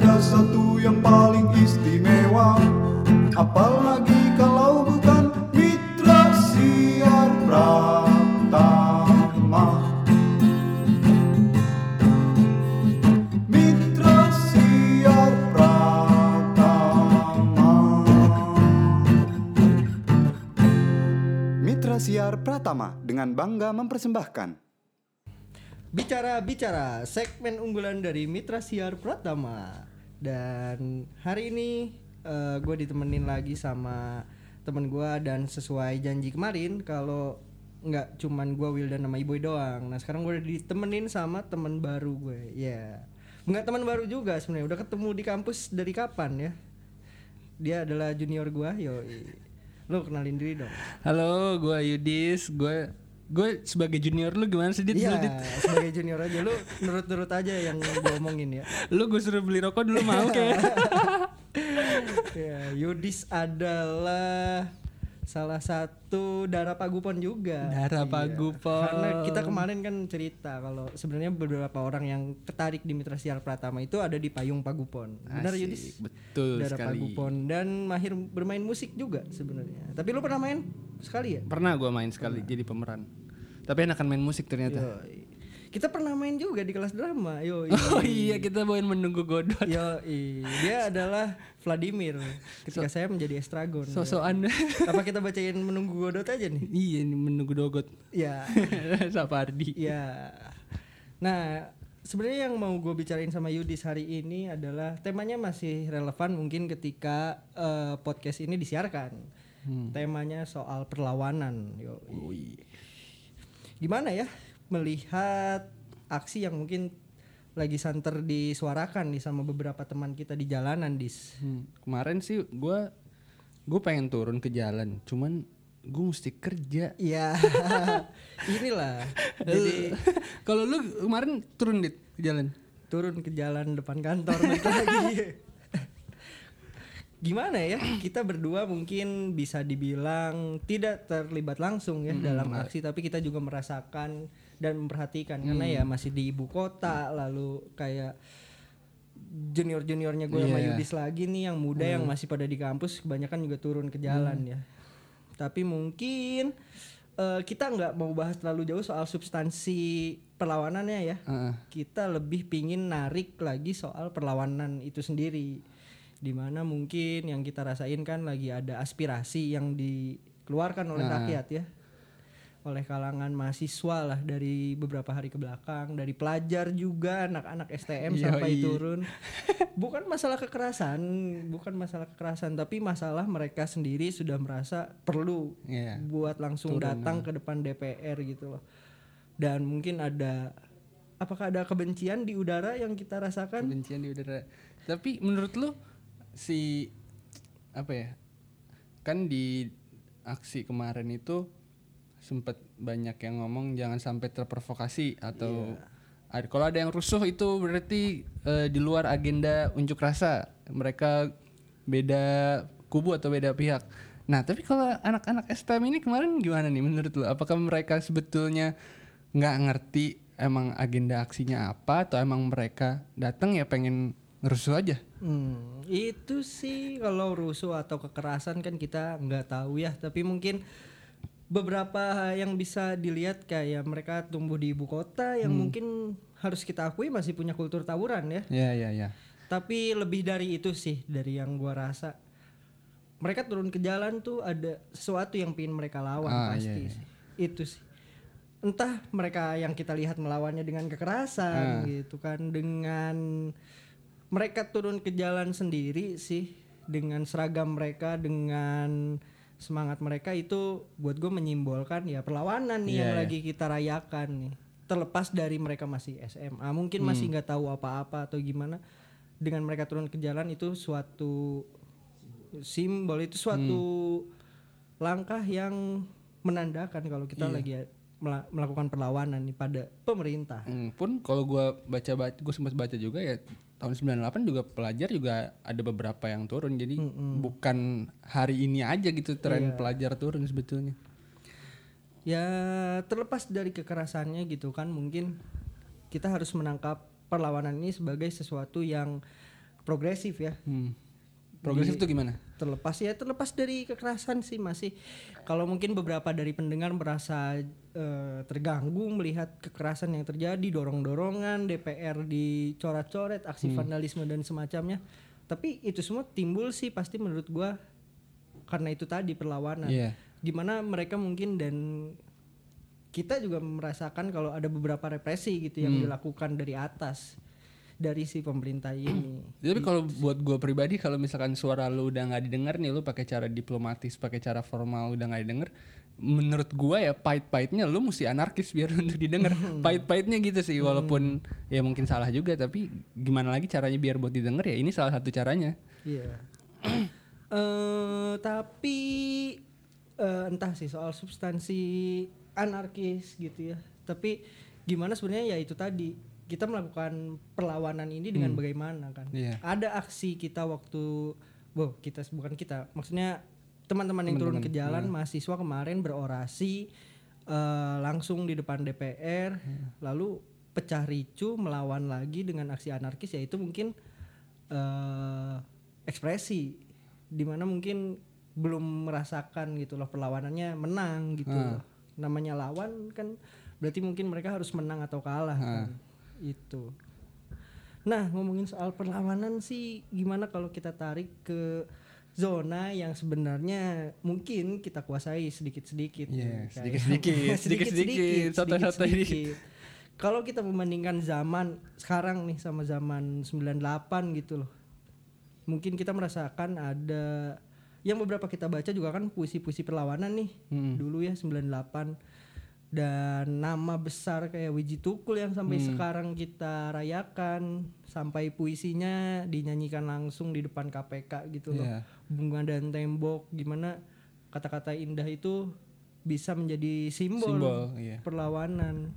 ada satu yang paling istimewa. Apalagi kalau bukan mitra siar Pratama. Mitra siar Pratama. Mitra siar Pratama dengan bangga mempersembahkan. Bicara-bicara, segmen unggulan dari Mitra Siar Pratama. Dan hari ini gue ditemenin lagi sama temen gue dan sesuai janji kemarin kalau nggak cuman gue Wildan sama Iboy doang. Nah sekarang gue udah ditemenin sama temen baru gue. Ya, nggak teman baru juga sebenarnya. Udah ketemu di kampus dari kapan ya? Dia adalah junior gue. Yo, lo kenalin diri dong. Halo, gue Yudis. Gue gue sebagai junior lu gimana sih Dit? Iya, Dit? sebagai junior aja lu nurut-nurut aja yang gue omongin ya. Lu gue suruh beli rokok dulu mau kayak. ya, Yudis adalah salah satu darah pagupon juga. Darah Iya. Pagupon. Karena kita kemarin kan cerita kalau sebenarnya beberapa orang yang tertarik di Mitra Siar Pratama itu ada di payung pagupon. Benar Asik, Yudis? Betul darah sekali. pagupon dan mahir bermain musik juga sebenarnya. Tapi lu pernah main sekali ya? Pernah gue main sekali jadi pemeran. Tapi enakan main musik ternyata. Yoi. Kita pernah main juga di kelas drama. Yo, Oh iya kita bawain menunggu godot. Yo, dia adalah Vladimir ketika saya menjadi Estragon. Sosokan. Apa kita bacain menunggu Godot aja nih? iya ini menunggu dogot. Ya, Sapardi. ya. Nah, sebenarnya yang mau gue bicarain sama Yudis hari ini adalah temanya masih relevan mungkin ketika eh, podcast ini disiarkan. Temanya soal perlawanan. Yo, Gimana ya melihat aksi yang mungkin lagi santer disuarakan nih sama beberapa teman kita di jalanan, Dis. Hmm, Kemarin sih gue gue pengen turun ke jalan, cuman gue mesti kerja. Iya. Inilah. Jadi Kalau lu kemarin turun dit ke jalan. turun ke jalan depan kantor lagi. Gimana ya? Kita berdua mungkin bisa dibilang tidak terlibat langsung ya dalam aksi tapi kita juga merasakan dan memperhatikan karena ya masih di ibu kota lalu kayak junior-juniornya gue sama Iya. Yudis lagi nih yang muda yang masih pada di kampus kebanyakan juga turun ke jalan ya. Tapi mungkin eh, kita nggak mau bahas terlalu jauh soal substansi perlawanannya ya. Heeh. Kita lebih pingin narik lagi soal perlawanan itu sendiri. Di mana mungkin yang kita rasain kan lagi ada aspirasi yang dikeluarkan oleh rakyat ya. Oleh kalangan mahasiswa lah dari beberapa hari ke belakang, dari pelajar juga anak-anak STM sampai Yoi. turun. Bukan masalah kekerasan, bukan masalah kekerasan, tapi masalah mereka sendiri sudah merasa perlu Iya. buat langsung datang ke depan DPR gitu loh. Dan mungkin ada apakah ada kebencian di udara yang kita rasakan? kebencian di udara. Tapi menurut lu si apa ya? Kan di aksi kemarin itu sempat banyak yang ngomong jangan sampai terprovokasi atau ada kalau ada yang rusuh itu berarti eh, di luar agenda unjuk rasa. Mereka beda kubu atau beda pihak. Nah, tapi kalau anak-anak STM ini kemarin gimana nih menurut lu? Apakah mereka sebetulnya nggak ngerti emang agenda aksinya apa atau emang mereka datang ya pengen ngerusuh aja? Hmm, itu sih kalau rusuh atau kekerasan kan kita nggak tahu ya, tapi mungkin beberapa yang bisa dilihat kayak mereka tumbuh di ibu kota yang mungkin harus kita akui masih punya kultur tawuran ya. Ya ya ya. Tapi lebih dari itu sih dari yang gua rasa. Mereka turun ke jalan tuh ada sesuatu yang pingin mereka lawan Ah, pasti iya, iya. sih. Itu sih. Entah mereka yang kita lihat melawannya dengan kekerasan Ah. gitu kan dengan mereka turun ke jalan sendiri sih dengan seragam mereka dengan semangat mereka itu buat gue menyimbolkan ya perlawanan nih Iya, yang iya. lagi kita rayakan nih terlepas dari mereka masih SMA mungkin masih Hmm. nggak tahu apa-apa atau gimana dengan mereka turun ke jalan itu suatu simbol itu suatu langkah yang menandakan kalau kita Iya. lagi melakukan perlawanan nih pada pemerintah. Hmm, pun kalau gua baca baca gue sempat baca juga ya tahun 98 juga pelajar juga ada beberapa yang turun. Jadi bukan hari ini aja gitu tren pelajar turun sebetulnya. ya terlepas dari kekerasannya gitu kan mungkin kita harus menangkap perlawanan ini sebagai sesuatu yang progresif ya. Hmm. Progresif tuh gimana? terlepas ya terlepas dari kekerasan sih masih kalau mungkin beberapa dari pendengar merasa eh, terganggu melihat kekerasan yang terjadi dorong-dorongan DPR dicoret-coret aksi vandalisme dan semacamnya. Tapi itu semua timbul sih pasti menurut gua karena itu tadi perlawanan. Iya. gimana mereka mungkin dan kita juga merasakan kalau ada beberapa represi gitu yang dilakukan dari atas dari si pemerintah ini Tapi kalau buat gue pribadi kalau misalkan suara lu udah nggak didengar nih lu pakai cara diplomatis, pakai cara formal udah nggak didengar, menurut gua ya pahit-pahitnya lu mesti anarkis biar untuk didengar. Pahit-pahitnya gitu sih walaupun ya mungkin salah juga tapi gimana lagi caranya biar buat didengar ya ini salah satu caranya. Iya. eh tapi eh, entah sih soal substansi anarkis gitu ya. Tapi gimana sebenarnya ya itu tadi kita melakukan perlawanan ini dengan bagaimana kan? Iya. Ada aksi kita waktu, wow kita bukan kita, maksudnya teman-teman yang turun ke jalan mahasiswa kemarin berorasi eh, langsung di depan DPR, lalu pecah ricu melawan lagi dengan aksi anarkis yaitu mungkin eh ekspresi di mana mungkin belum merasakan gitu loh perlawanannya menang gitu Ah. loh. namanya lawan kan berarti mungkin mereka harus menang atau kalah kan itu nah ngomongin soal perlawanan sih gimana kalau kita tarik ke zona yang sebenarnya mungkin kita kuasai sedikit-sedikit Iya, nih, kayak- sedikit-sedikit, sedikit-sedikit, ini. sedikit-sedikit. Kalau kita membandingkan zaman sekarang nih sama zaman 98 gitu loh. Mungkin kita merasakan ada yang beberapa kita baca juga kan puisi-puisi perlawanan nih. Hmm. Dulu ya 98 dan nama besar kayak Wiji Tukul yang sampai Hmm. sekarang kita rayakan sampai puisinya dinyanyikan langsung di depan KPK gitu loh. Iya. Bunga dan tembok gimana kata-kata indah itu bisa menjadi simbol, Simbol, iya. perlawanan.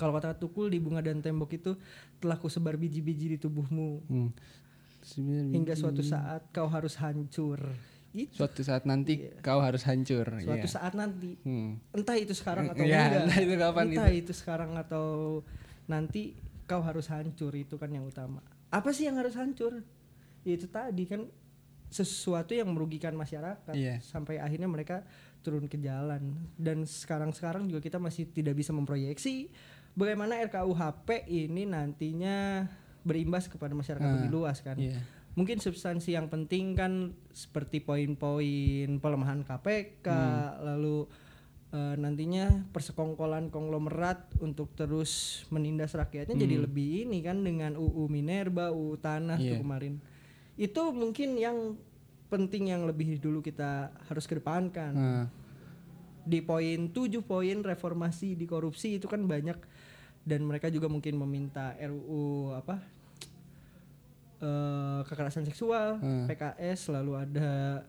Kalau kata Tukul di bunga dan tembok itu telah kusebar biji-biji di tubuhmu Hmm. Hingga suatu saat kau harus hancur. Itu suatu saat nanti kau harus hancur. suatu Iya. saat nanti. Hmm. Entah itu sekarang atau Iya, enggak. entah itu kapan Entah itu sekarang atau nanti kau harus hancur itu kan yang utama. Apa sih yang harus hancur? Ya itu tadi kan sesuatu yang merugikan masyarakat Iya. sampai akhirnya mereka turun ke jalan dan sekarang-sekarang juga kita masih tidak bisa memproyeksi bagaimana RKUHP ini nantinya berimbas kepada masyarakat Ah, lebih luas kan. Iya. Mungkin substansi yang penting kan seperti poin-poin pelemahan KPK, lalu eh, nantinya persekongkolan konglomerat untuk terus menindas rakyatnya jadi lebih ini kan dengan UU Minerba, UU Tanah tuh Iya. kemarin. Itu mungkin yang penting yang lebih dulu kita harus kedepankan. Nah, Di poin 7 poin reformasi di korupsi itu kan banyak dan mereka juga mungkin meminta RUU apa eh, kekerasan seksual Hmm. PKS lalu ada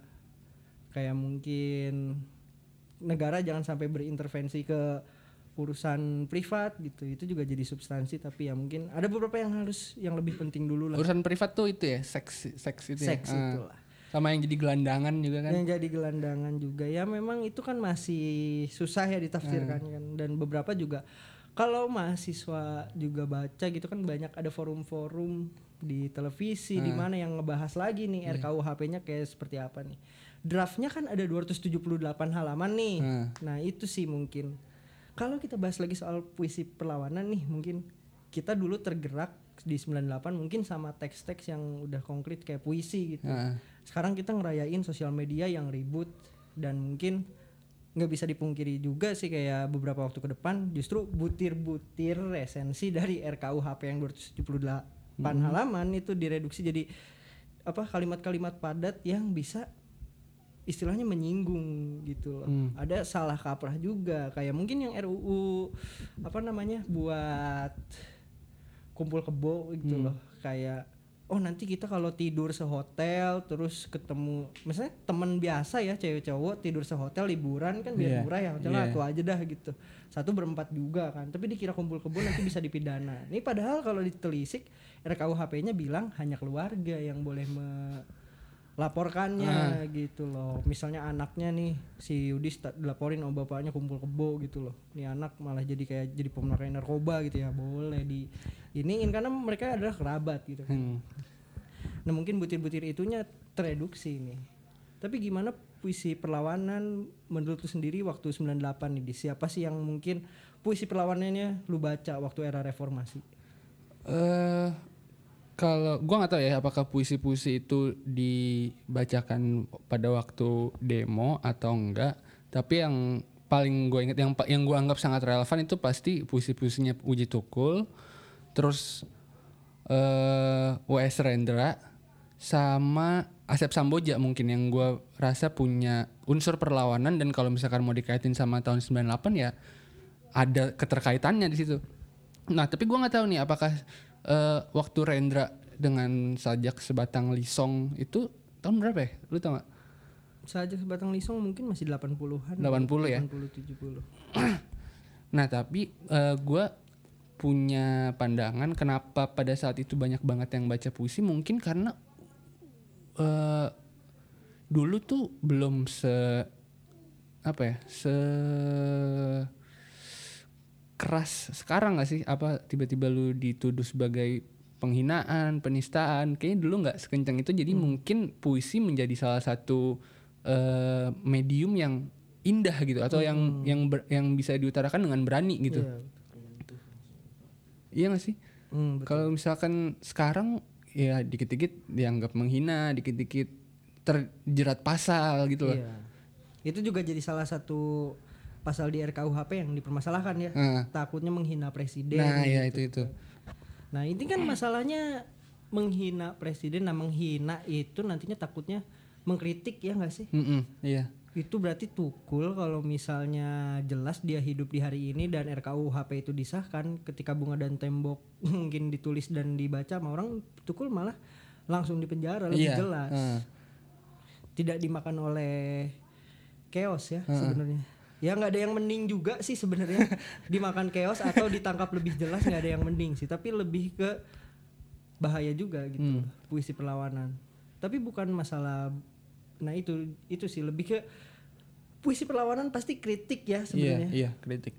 kayak mungkin negara jangan sampai berintervensi ke urusan privat gitu itu juga jadi substansi tapi ya mungkin ada beberapa yang harus yang lebih penting dulu lah urusan privat tuh itu ya, seks seks itu seks ya. Ah. itulah Sama yang jadi gelandangan juga kan. yang jadi gelandangan juga ya memang itu kan masih susah ya ditafsirkan Hmm. kan dan beberapa juga kalau mahasiswa juga baca gitu kan banyak ada forum-forum di televisi di Hmm. mana yang ngebahas lagi nih Iya. RKUHP-nya kayak seperti apa nih draftnya kan ada 278 halaman nih Hmm. nah itu sih mungkin kalau kita bahas lagi soal puisi perlawanan nih mungkin kita dulu tergerak di 98 mungkin sama teks-teks yang udah konkret kayak puisi gitu Ah. sekarang kita ngerayain sosial media yang ribut dan mungkin nggak bisa dipungkiri juga sih kayak beberapa waktu ke depan justru butir-butir esensi dari RKUHP yang 278 halaman itu direduksi jadi apa kalimat-kalimat padat yang bisa istilahnya menyinggung gitu loh. Hmm. Ada salah kaprah juga kayak mungkin yang RUU apa namanya buat kumpul kebo gitu Hmm. loh. Kayak oh nanti kita kalau tidur sehotel terus ketemu misalnya teman biasa ya cewek cowok tidur sehotel liburan kan biar Iya. murah ya hotel Iya. aku aja dah gitu. Satu berempat juga kan. Tapi dikira kumpul kebo nanti bisa dipidana. Ini padahal kalau ditelisik RKUHP-nya bilang hanya keluarga yang boleh melaporkannya gitu loh. Misalnya anaknya nih si Yudis tak dilaporin sama bapaknya kumpul kebo gitu loh. Nih anak malah jadi kayak jadi pemakai narkoba gitu ya. Boleh di iniin karena mereka adalah kerabat gitu. Hmm. Nah mungkin butir-butir itunya tereduksi nih. Tapi gimana puisi perlawanan menurut lu sendiri waktu 98 nih? Di Siapa sih yang mungkin puisi perlawanannya lu baca waktu era reformasi? eh kalau gua nggak tahu ya apakah puisi-puisi itu dibacakan pada waktu demo atau enggak tapi yang paling gue inget yang yang gue anggap sangat relevan itu pasti puisi-puisinya Uji Tukul terus eh WS Rendra sama Asep Samboja mungkin yang gue rasa punya unsur perlawanan dan kalau misalkan mau dikaitin sama tahun 98 ya ada keterkaitannya di situ. Nah, tapi gua nggak tahu nih apakah eh, waktu Rendra dengan sajak sebatang lisong itu tahun berapa ya? Lu tau gak? Saja sebatang lisong mungkin masih 80-an. 80 ya? 80 70. Nah, tapi eh, gua punya pandangan kenapa pada saat itu banyak banget yang baca puisi mungkin karena eh dulu tuh belum se apa ya se keras sekarang gak sih? Apa tiba-tiba lu dituduh sebagai penghinaan penistaan? Kayaknya dulu nggak sekencang itu jadi mungkin puisi menjadi salah satu eh, medium yang indah gitu atau yang yang ber- yang bisa diutarakan dengan berani gitu. Iya. iya gak sih? Hmm, kalau misalkan sekarang ya dikit-dikit dianggap menghina dikit-dikit terjerat pasal gitu loh. Iya. Itu juga jadi salah satu pasal di RKUHP yang dipermasalahkan ya. Nah. Takutnya menghina presiden. nah ya gitu. itu itu Nah, ini kan masalahnya menghina presiden nah menghina itu nantinya takutnya mengkritik ya nggak sih? Mm-mm, iya Itu berarti tukul kalau misalnya jelas dia hidup di hari ini dan RKUHP itu disahkan ketika bunga dan tembok mungkin ditulis dan dibaca sama orang tukul malah langsung di penjara lebih Iya, jelas. heeh. Tidak dimakan oleh chaos ya sebenarnya. Ya nggak ada yang mending juga sih sebenarnya dimakan chaos atau ditangkap lebih jelas nggak ada yang mending sih, tapi lebih ke bahaya juga gitu Hmm. puisi perlawanan. Tapi bukan masalah nah itu itu sih lebih ke puisi perlawanan pasti kritik ya iya sebenarnya. iya kritik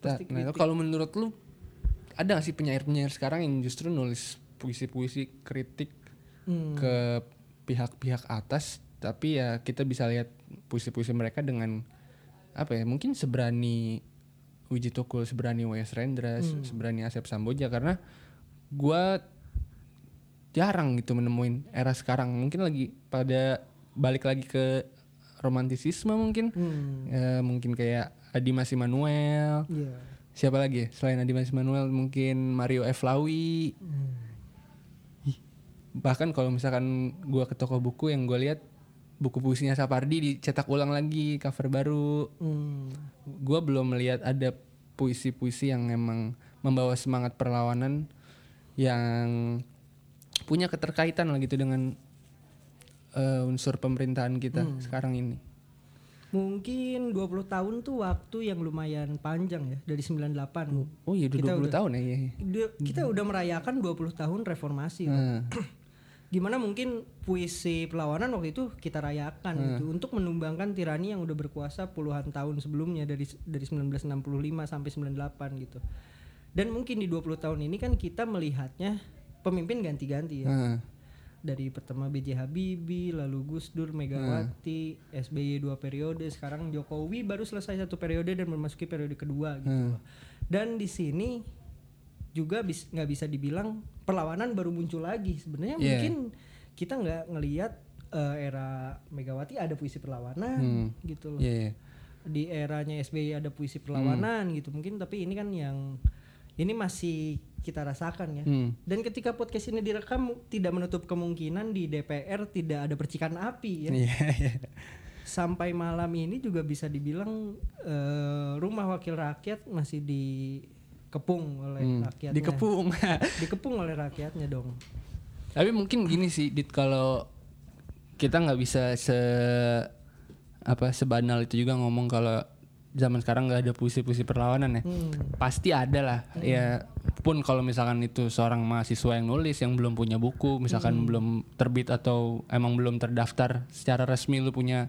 Nah, Pasti nah, kritik. kalau menurut lu ada gak sih penyair-penyair sekarang yang justru nulis puisi-puisi kritik Hmm. ke pihak-pihak atas tapi ya kita bisa lihat puisi-puisi mereka dengan apa ya mungkin seberani Uji Tukul seberani W.S. Rendra se- seberani Asep Samboja karena gua jarang gitu menemuin era sekarang mungkin lagi pada balik lagi ke romantisisme mungkin Hmm. Ya, mungkin kayak Adi Mas Immanuel Iya. siapa lagi ya? selain Adi Mas Immanuel mungkin Mario F. Lawi Ih, bahkan kalau misalkan gua ke toko buku yang gue lihat buku puisinya Sapardi dicetak ulang lagi cover baru Hmm. gue belum melihat ada puisi-puisi yang emang membawa semangat perlawanan yang punya keterkaitan lah gitu dengan eh, unsur pemerintahan kita sekarang ini Mungkin 20 tahun tuh waktu yang lumayan panjang ya dari 98. oh iya udah Kita 20 udah- tahun ya iya, iya. Kita udah merayakan 20 tahun reformasi. Nah, Gimana mungkin puisi perlawanan waktu itu kita rayakan gitu untuk menumbangkan tirani yang udah berkuasa puluhan tahun sebelumnya dari dari 1965 sampai 98 gitu. Dan mungkin di 20 tahun ini kan kita melihatnya pemimpin ganti-ganti ya. nah, Dari pertama B.J. Habibie, lalu Gus Dur, Megawati, SBY dua periode, sekarang Jokowi baru selesai satu periode dan memasuki periode kedua gitu Hmm. loh. Dan di sini juga bis- nggak bisa dibilang perlawanan baru muncul lagi. Sebenarnya Iya. mungkin kita nggak ngelihat eh, era Megawati ada puisi perlawanan Hmm. gitu loh. iya, iya. Di eranya SBY ada puisi perlawanan gitu mungkin tapi ini kan yang ini masih kita rasakan ya. Hmm. Dan ketika podcast ini direkam tidak menutup kemungkinan di DPR tidak ada percikan api ya. Iya, iya. Sampai malam ini juga bisa dibilang eh, rumah wakil rakyat masih dikepung oleh Hmm, rakyatnya. dikepung Dikepung oleh rakyatnya dong. Tapi mungkin gini sih, Dit kalau kita nggak bisa se apa sebanal itu juga ngomong kalau zaman sekarang nggak ada puisi-puisi perlawanan ya. Hmm. Pasti ada lah. Ya pun kalau misalkan itu seorang mahasiswa yang nulis yang belum punya buku, misalkan belum terbit atau emang belum terdaftar secara resmi lu punya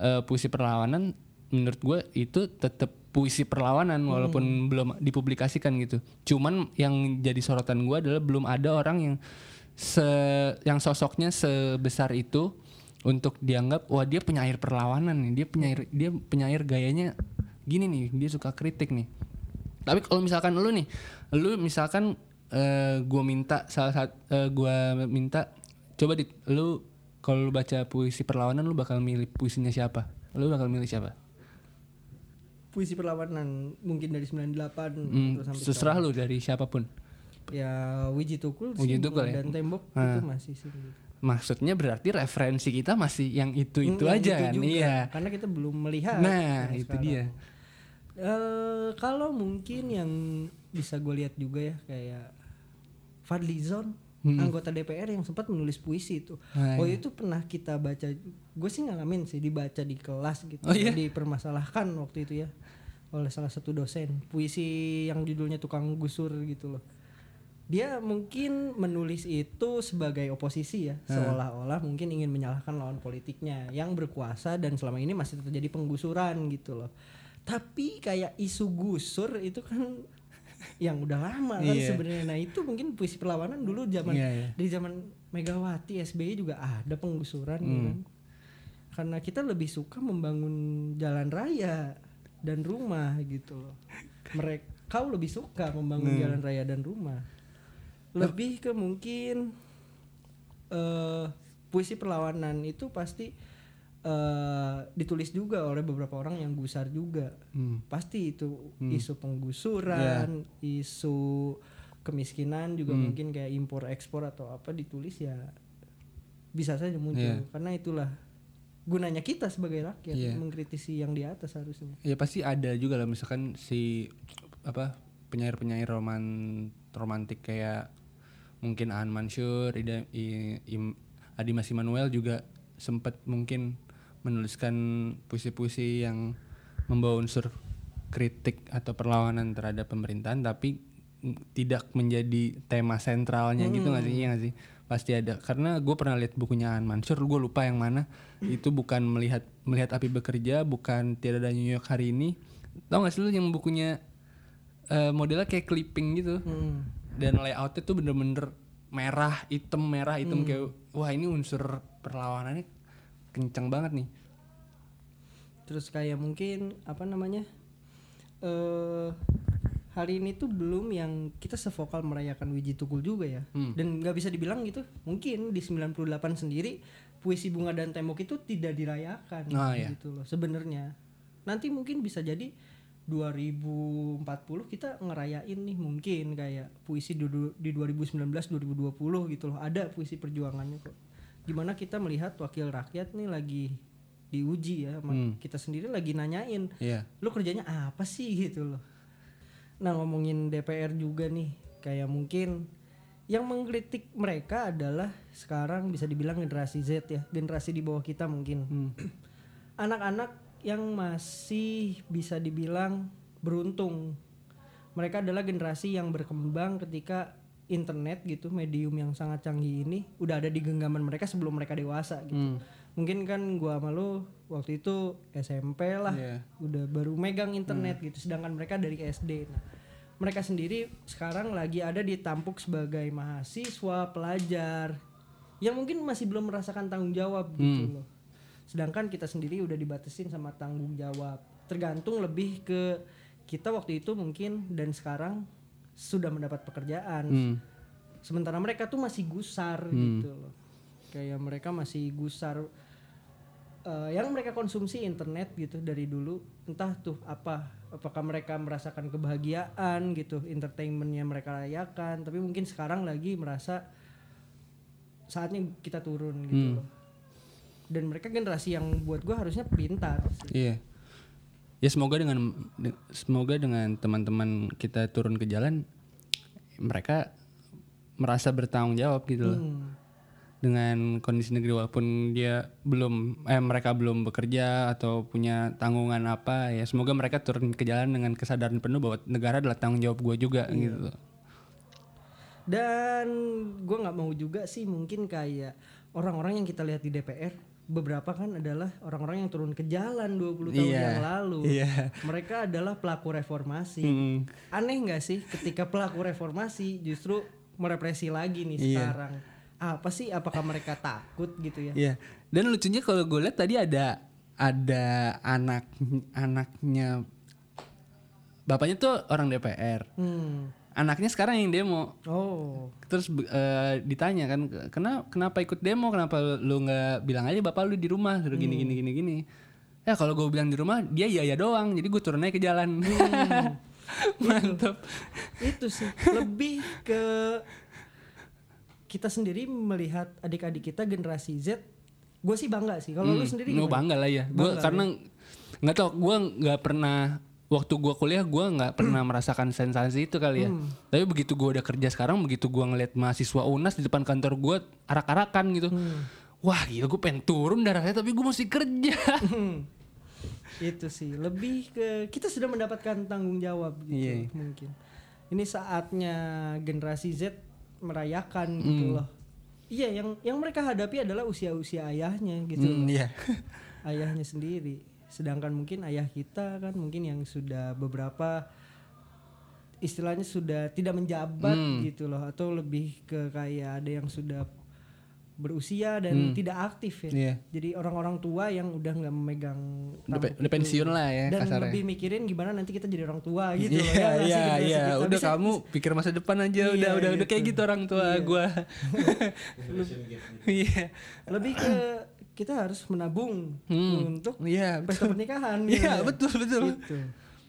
eh, puisi perlawanan, menurut gue itu tetap puisi perlawanan walaupun belum dipublikasikan gitu. Cuman yang jadi sorotan gue adalah belum ada orang yang se yang sosoknya sebesar itu untuk dianggap wah dia penyair perlawanan nih dia penyair dia penyair gayanya gini nih dia suka kritik nih. Tapi kalau misalkan lu nih lu misalkan eh gue minta salah satu gue minta coba di lu kalau lu baca puisi perlawanan lu bakal milih puisinya siapa? Lu bakal milih siapa puisi perlawanan mungkin dari 98 Hmm, terus sampai terserah lu dari siapa pun ya Wiji Tukul Wiji Tukul ya? dan tembok Ah. itu masih sih maksudnya berarti referensi kita masih yang itu itu Hmm, aja kan iya karena kita belum melihat nah itu sekarang. dia Eh, kalau mungkin yang bisa gue lihat juga ya kayak Fadlizon anggota DPR yang sempat menulis puisi itu. Ah, oh itu pernah kita baca, gue sih ngalamin sih dibaca di kelas gitu, Oh, iya? dipermasalahkan waktu itu ya oleh salah satu dosen puisi yang judulnya tukang gusur gitu loh. Dia mungkin menulis itu sebagai oposisi ya, seolah-olah mungkin ingin menyalahkan lawan politiknya yang berkuasa dan selama ini masih terjadi penggusuran gitu loh. Tapi kayak isu gusur itu kan yang udah lama kan Iya. sebenarnya. Nah, itu mungkin puisi perlawanan dulu zaman Iya, iya. dari zaman Megawati SBY juga ada penggusuran Hmm. ya kan. Karena kita lebih suka membangun jalan raya dan rumah gitu loh. Mereka kau lebih suka membangun Hmm. jalan raya dan rumah. Lebih ke mungkin eh puisi perlawanan itu pasti eh ditulis juga oleh beberapa orang yang gusar juga. Hmm. Pasti itu Hmm. isu penggusuran, isu kemiskinan juga Hmm. mungkin kayak impor ekspor atau apa ditulis ya bisa saja muncul Iya. karena itulah gunanya kita sebagai rakyat Iya. mengkritisi yang di atas harusnya. ya pasti ada juga lah misalkan si apa penyair-penyair roman romantik kayak mungkin Aan Mansur, Ida, I, Im- Adi Mas Immanuel juga sempat mungkin menuliskan puisi-puisi yang membawa unsur kritik atau perlawanan terhadap pemerintahan tapi tidak menjadi tema sentralnya gitu nggak sih Iya nggak sih pasti ada. Karena gue pernah lihat bukunya Aan Mansur gue lupa yang mana. Itu bukan melihat melihat api bekerja bukan tidak ada New York hari ini. Tau gak sih lu yang bukunya eh, modelnya kayak clipping gitu? Hmm. dan layoutnya tuh bener-bener merah hitam merah hitam kayak wah ini unsur perlawanannya kencang banget nih. Terus kayak mungkin apa namanya? eh hari ini tuh belum yang kita sevokal merayakan Wiji Tukul juga ya. Hmm. Dan nggak bisa dibilang gitu. Mungkin di 98 sendiri puisi bunga dan tembok itu tidak dirayakan iya. gitu loh sebenarnya. Nanti mungkin bisa jadi 2040 kita ngerayain nih mungkin kayak puisi di, di 2019 2020 gitu loh. Ada puisi perjuangannya kok. Gimana kita melihat wakil rakyat nih lagi diuji ya Hmm. kita sendiri lagi nanyain iya lu kerjanya apa sih gitu loh nah ngomongin DPR juga nih kayak mungkin yang mengkritik mereka adalah sekarang bisa dibilang generasi Z ya generasi di bawah kita mungkin Hmm. anak-anak yang masih bisa dibilang beruntung mereka adalah generasi yang berkembang ketika internet gitu medium yang sangat canggih ini udah ada di genggaman mereka sebelum mereka dewasa gitu Hmm. Mungkin kan gua sama lu waktu itu SMP lah Iya. udah baru megang internet gitu. Sedangkan mereka dari SD nah mereka sendiri sekarang lagi ada ditampuk sebagai mahasiswa pelajar yang mungkin masih belum merasakan tanggung jawab gitu loh. Sedangkan kita sendiri udah dibatasin sama tanggung jawab. Tergantung lebih ke kita waktu itu mungkin dan sekarang sudah mendapat pekerjaan. Hmm. sementara mereka tuh masih gusar gitu loh kayak mereka masih gusar eh, yang mereka konsumsi internet gitu dari dulu entah tuh apa apakah mereka merasakan kebahagiaan gitu entertainmentnya mereka rayakan tapi mungkin sekarang lagi merasa saatnya kita turun gitu loh dan mereka generasi yang buat gua harusnya pintar. Iya. Ya semoga dengan de- semoga dengan teman-teman kita turun ke jalan mereka merasa bertanggung jawab gitu loh. Hmm. Dengan kondisi negeri walaupun dia belum eh mereka belum bekerja atau punya tanggungan apa ya semoga mereka turun ke jalan dengan kesadaran penuh bahwa negara adalah tanggung jawab gue juga gitu loh. Dan gue nggak mau juga sih mungkin kayak orang-orang yang kita lihat di DPR beberapa kan adalah orang-orang yang turun ke jalan 20 tahun Iya, yang lalu. iya. Mereka adalah pelaku reformasi. Mm. Aneh nggak sih ketika pelaku reformasi justru merepresi lagi nih Iya. sekarang. Apa sih apakah mereka takut gitu ya Iya. Dan lucunya kalau gue lihat tadi ada ada anak anaknya bapaknya tuh orang DPR. hmm. Anaknya sekarang yang demo. oh Terus eh, ditanya kan, kenapa kenapa ikut demo? Kenapa lu nggak bilang aja bapak lu di rumah? Suruh gini gini gini gini. Ya kalau gue bilang di rumah dia iya iya doang. Jadi gue turun aja ke jalan. Mantap. itu sih lebih ke kita sendiri melihat adik-adik kita generasi Z gue sih bangga sih kalau lu sendiri Gue bangga lah ya. Gue karena nggak tau, gue nggak pernah waktu gue kuliah gue nggak pernah merasakan sensasi itu kali ya. Tapi begitu gue udah kerja sekarang, begitu gue ngeliat mahasiswa unas di depan kantor gue arak-arakan gitu. Wah gila gue pengen turun darahnya tapi gue masih kerja. Hmm. itu sih lebih ke kita sudah mendapatkan tanggung jawab gitu Iya. mungkin ini saatnya generasi Z merayakan gitu loh iya yang yang mereka hadapi adalah usia-usia ayahnya gitu Hmm, loh. Iya. ayahnya sendiri sedangkan mungkin ayah kita kan mungkin yang sudah beberapa istilahnya sudah tidak menjabat Hmm. gitu loh atau lebih ke kayak ada yang sudah berusia dan tidak aktif ya Hmm. Iya. jadi orang-orang tua yang udah nggak memegang Udah, pensiun lah ya dan kasarnya. lebih mikirin gimana nanti kita jadi orang tua gitu loh, Iya ya iya generasi iya. Udah Bisa- kamu pikir masa depan aja. Iya, udah udah udah kayak gitu. gitu orang tua Iya. gue. Iya. lebih ke kita harus menabung Hmm. untuk Iya. pesta pernikahan Iya gitu. betul betul. Gitu.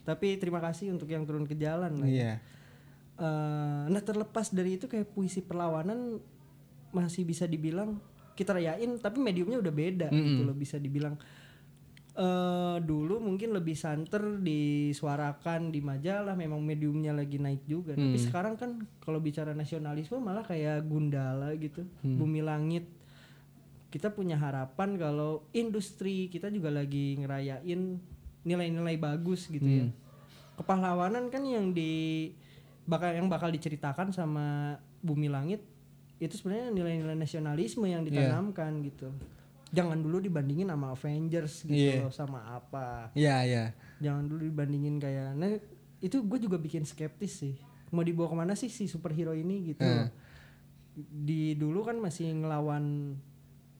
Tapi terima kasih untuk yang turun ke jalan lah. Iya. Eh, nah terlepas dari itu kayak puisi perlawanan masih bisa dibilang kita rayain tapi mediumnya udah beda gitu loh bisa dibilang. Eh dulu mungkin lebih santer disuarakan di majalah memang mediumnya lagi naik juga. Tapi sekarang kan kalau bicara nasionalisme malah kayak Gundala gitu Bumi Langit. Kita punya harapan kalau industri kita juga lagi ngerayain nilai-nilai bagus gitu ya. Kepahlawanan kan yang di bakal yang bakal diceritakan sama Bumi Langit itu sebenarnya nilai-nilai nasionalisme yang ditanamkan gitu jangan dulu dibandingin sama Avengers gitu Iya. loh sama apa Iya iya. jangan dulu dibandingin kayak nah itu gue juga bikin skeptis sih mau dibawa ke mana sih si superhero ini gitu loh. di dulu kan masih ngelawan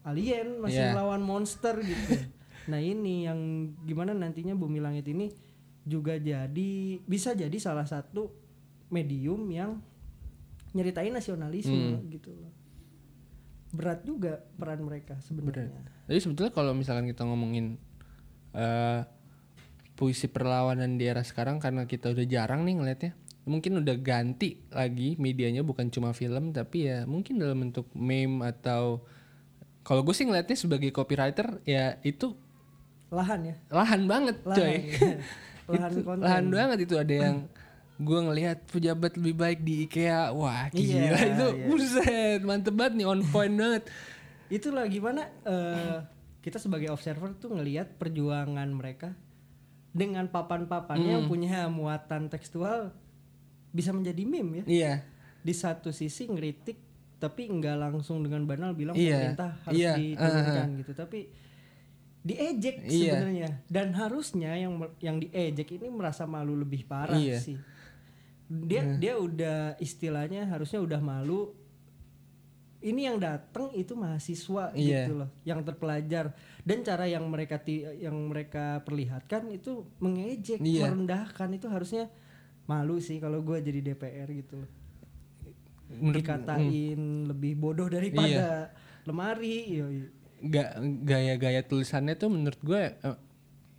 alien masih Iya. ngelawan monster gitu nah ini yang gimana nantinya bumi langit ini juga jadi bisa jadi salah satu medium yang nyeritain nasionalisme Hmm. gitu loh. Berat juga peran mereka sebenarnya. Jadi sebetulnya kalau misalkan kita ngomongin eh puisi perlawanan di era sekarang karena kita udah jarang nih ngelihatnya, mungkin udah ganti lagi medianya bukan cuma film tapi ya mungkin dalam bentuk meme atau kalau gue sih ngelihatnya sebagai copywriter ya itu lahan ya? lahan banget lahan coy. lahan Itu lahan banget itu ada yang gue ngelihat pejabat lebih baik di IKEA. Wah gila Iya, itu. iya. buset mantep banget nih on point banget. Itulah gimana eh, kita sebagai observer tuh ngelihat perjuangan mereka dengan papan-papannya Hmm. yang punya muatan tekstual bisa menjadi meme ya. Iya. Di satu sisi ngeritik tapi nggak langsung dengan banal bilang Iya, pemerintah harus iya, diturunkan gitu tapi diejek Iya. sebenarnya. Dan harusnya yang yang diejek ini merasa malu lebih parah Iya. sih dia dia udah istilahnya harusnya udah malu. Ini yang datang itu mahasiswa Iya. gitu loh yang terpelajar. Dan cara yang mereka ti- yang mereka perlihatkan itu mengejek Iya. merendahkan. Itu harusnya malu sih kalau gue jadi DPR gitu loh. Menurut- dikatain lebih bodoh daripada lemari yoi. ga gaya-gaya tulisannya tuh menurut gue eh,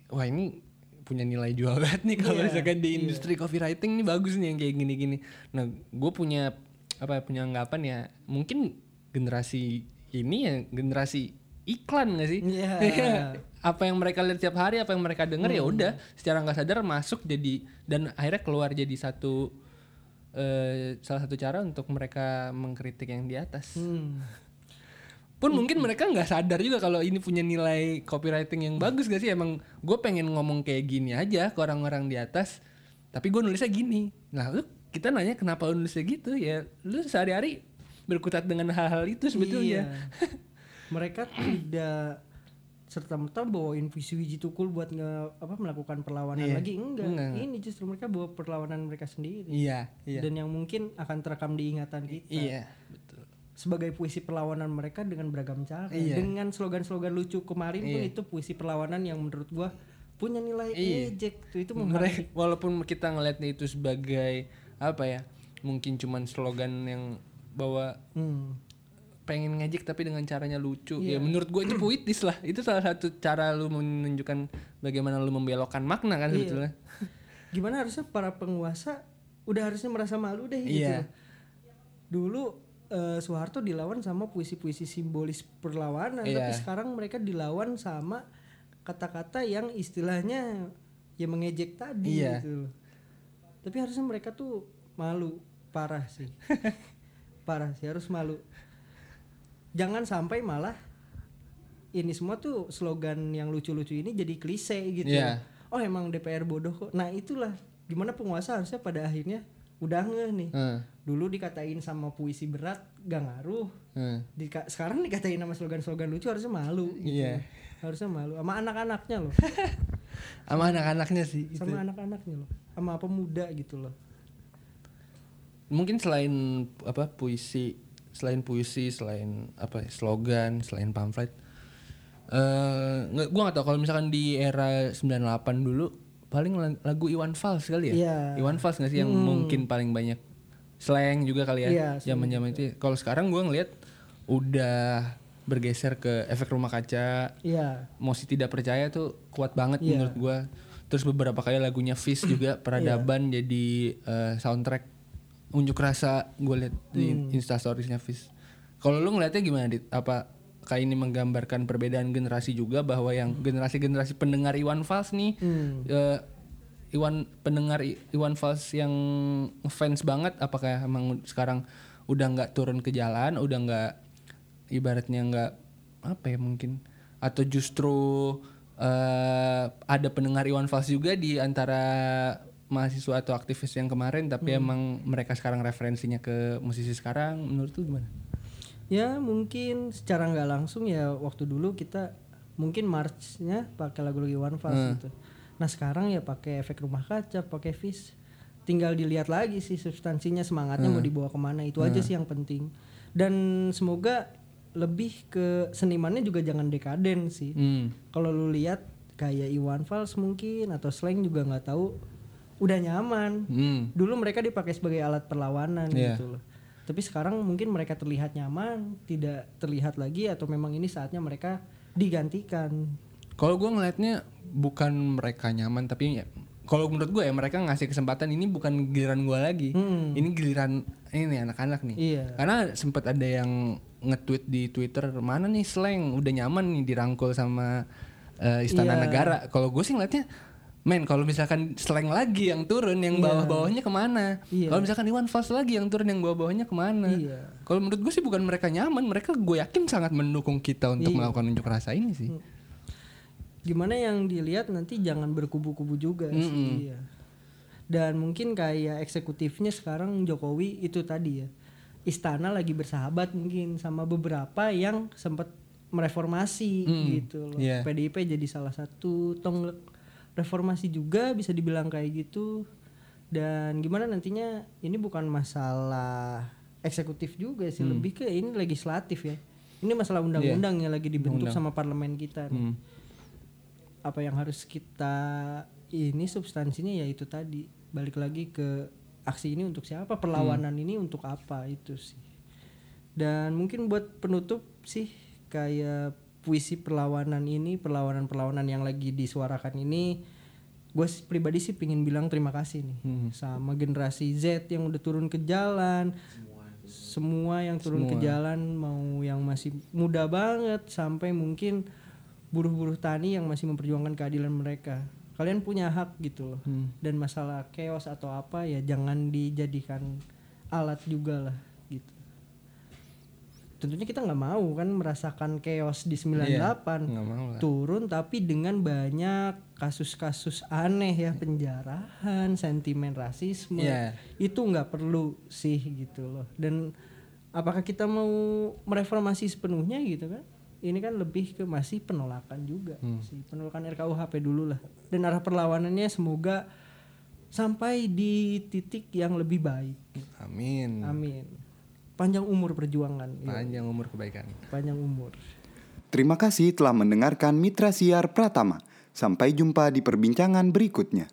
wah ini punya nilai jual banget nih kalau Iya, misalkan di industri copywriting nih bagus nih yang kayak gini-gini. Nah, gue punya apa ya, punya anggapan ya mungkin generasi ini ya generasi iklan gak sih? Iya. apa yang mereka lihat tiap hari, apa yang mereka dengar ya Hmm. udah secara nggak sadar masuk jadi dan akhirnya keluar jadi satu eh, salah satu cara untuk mereka mengkritik yang di atas Hmm. Pun mungkin mereka nggak sadar juga kalau ini punya nilai copywriting yang bagus gak sih? Emang gue pengen ngomong kayak gini aja ke orang-orang di atas tapi gue nulisnya gini. Nah lu kita nanya kenapa lu nulisnya gitu? Ya lu sehari-hari berkutat dengan hal-hal itu sebetulnya. Iya. mereka tidak serta merta bawain visi wiji tukul buat nge, apa melakukan perlawanan Iya. lagi. Enggak. Enggak. ini justru mereka bawa perlawanan mereka sendiri. Iya iya. Dan yang mungkin akan terekam di ingatan kita. Iya. betul sebagai puisi perlawanan mereka dengan beragam cara. Iya. Dengan slogan-slogan lucu kemarin pun Iya. itu puisi perlawanan yang menurut gua punya nilai Iya. ejek tuh itu mereka walaupun kita ngelihatnya itu sebagai apa ya mungkin cuman slogan yang bawa Hmm. pengen ngejek tapi dengan caranya lucu Iya. ya menurut gue itu puitis lah itu salah satu cara lu menunjukkan bagaimana lu membelokkan makna kan Iya. sebetulnya Gimana harusnya para penguasa udah harusnya merasa malu deh gitu. Iya. Dulu eh, Soeharto dilawan sama puisi-puisi simbolis perlawanan, Iya. tapi sekarang mereka dilawan sama kata-kata yang istilahnya ya mengejek tadi Iya. gitu. loh. Tapi harusnya mereka tuh malu, parah sih. parah sih harus malu. Jangan sampai malah ini semua tuh slogan yang lucu-lucu ini jadi klise gitu. Iya. Oh emang DPR bodoh kok. Nah itulah gimana penguasa harusnya pada akhirnya udah ngeh nih. Heeh, Dulu dikatain sama puisi berat gak ngaruh. heeh. Dika- sekarang dikatain sama slogan-slogan lucu harusnya malu. gitu. Iya. Harusnya malu sama anak-anaknya loh. sama anak-anaknya sih sama anak-anaknya loh. Sama pemuda gitu loh. mungkin selain apa puisi selain puisi selain apa ya, slogan selain pamflet eh nggak gua nggak tahu kalau misalkan di era 98 dulu paling lag- lagu Iwan Fals kali ya Iya. Iwan Fals nggak sih yang mungkin paling banyak slang juga kali Iya, ya slang zaman zaman itu ya. kalau sekarang gua ngelihat udah bergeser ke efek rumah kaca Iya. Mosi tidak percaya tuh kuat banget Iya. menurut gua. Terus beberapa kali lagunya Fish juga peradaban jadi eh, soundtrack unjuk rasa gue liat di Hmm. instastoriesnya Fish. Kalau lu ngeliatnya gimana dit? Apa kayak ini menggambarkan perbedaan generasi juga bahwa yang generasi-generasi pendengar Iwan Fals nih Hmm. eh, Iwan pendengar Iwan Fals yang fans banget apakah emang sekarang udah nggak turun ke jalan udah nggak ibaratnya nggak apa ya mungkin atau justru eh, ada pendengar Iwan Fals juga di antara mahasiswa atau aktivis yang kemarin tapi emang mereka sekarang referensinya ke musisi sekarang menurut lu gimana? Ya mungkin secara nggak langsung ya waktu dulu kita mungkin marchnya pakai lagu-lagu Iwan Fals Hmm. gitu. Nah sekarang ya pakai efek rumah kaca, pakai fish. Tinggal dilihat lagi sih substansinya semangatnya Hmm. mau dibawa ke mana itu aja sih yang penting. Dan semoga lebih ke senimannya juga jangan dekaden sih. Hmm. Kalau lu lihat kayak Iwan Fals mungkin atau slang juga nggak tahu udah nyaman. Hmm. Dulu mereka dipakai sebagai alat perlawanan Iya. gitu loh. Tapi sekarang mungkin mereka terlihat nyaman, tidak terlihat lagi atau memang ini saatnya mereka digantikan. Kalau gue ngelihatnya bukan mereka nyaman tapi ya kalau menurut gue ya mereka ngasih kesempatan ini bukan giliran gue lagi. Hmm. Ini giliran ini anak-anak nih. Iya. Karena sempat ada yang nge-tweet di Twitter mana nih slang udah nyaman nih dirangkul sama eh, istana Iya. negara. Kalau gue sih ngeliatnya Men, kalau misalkan slang lagi yang turun, yang bawah-bawahnya ke mana? Iya. Kalau misalkan Iwan Fals lagi yang turun, yang bawah-bawahnya ke mana? Iya. Kalau menurut gue sih bukan mereka nyaman, mereka gue yakin sangat mendukung kita untuk Iya. melakukan unjuk rasa ini sih. Gimana yang dilihat nanti jangan berkubu-kubu juga sih. Iya. Dan mungkin kayak eksekutifnya sekarang Jokowi itu tadi ya. Istana lagi bersahabat mungkin sama beberapa yang sempat mereformasi gitu loh. Iya. PDIP jadi salah satu tong reformasi juga bisa dibilang kayak gitu. Dan gimana nantinya ini bukan masalah eksekutif juga sih, lebih ke ini legislatif ya. Ini masalah undang-undang yang lagi dibentuk sama parlemen kita nih. Hmm. apa yang harus kita ini substansinya ya itu tadi. Balik lagi ke aksi ini untuk siapa perlawanan ini untuk apa itu sih. Dan mungkin buat penutup sih kayak puisi perlawanan ini perlawanan-perlawanan yang lagi disuarakan ini gue pribadi sih pingin bilang terima kasih nih Hmm. sama generasi Z yang udah turun ke jalan. Semua yang turun ke jalan mau yang masih muda banget sampai mungkin buruh-buruh tani yang masih memperjuangkan keadilan mereka. Kalian punya hak gitu loh. Hmm. dan masalah chaos atau apa ya jangan dijadikan alat juga lah tentunya kita nggak mau kan merasakan chaos di 98 Nggak mau lah. turun tapi dengan banyak kasus-kasus aneh ya penjarahan sentimen rasisme Iya. itu nggak perlu sih gitu loh. Dan apakah kita mau mereformasi sepenuhnya gitu kan? Ini kan lebih ke masih penolakan juga sih. Penolakan RKUHP dulu lah. Dan arah perlawanannya semoga sampai di titik yang lebih baik. Amin. amin panjang umur perjuangan. Iya, Panjang umur kebaikan. panjang umur. Terima kasih telah mendengarkan Mitra Siar Pratama. Sampai jumpa di perbincangan berikutnya.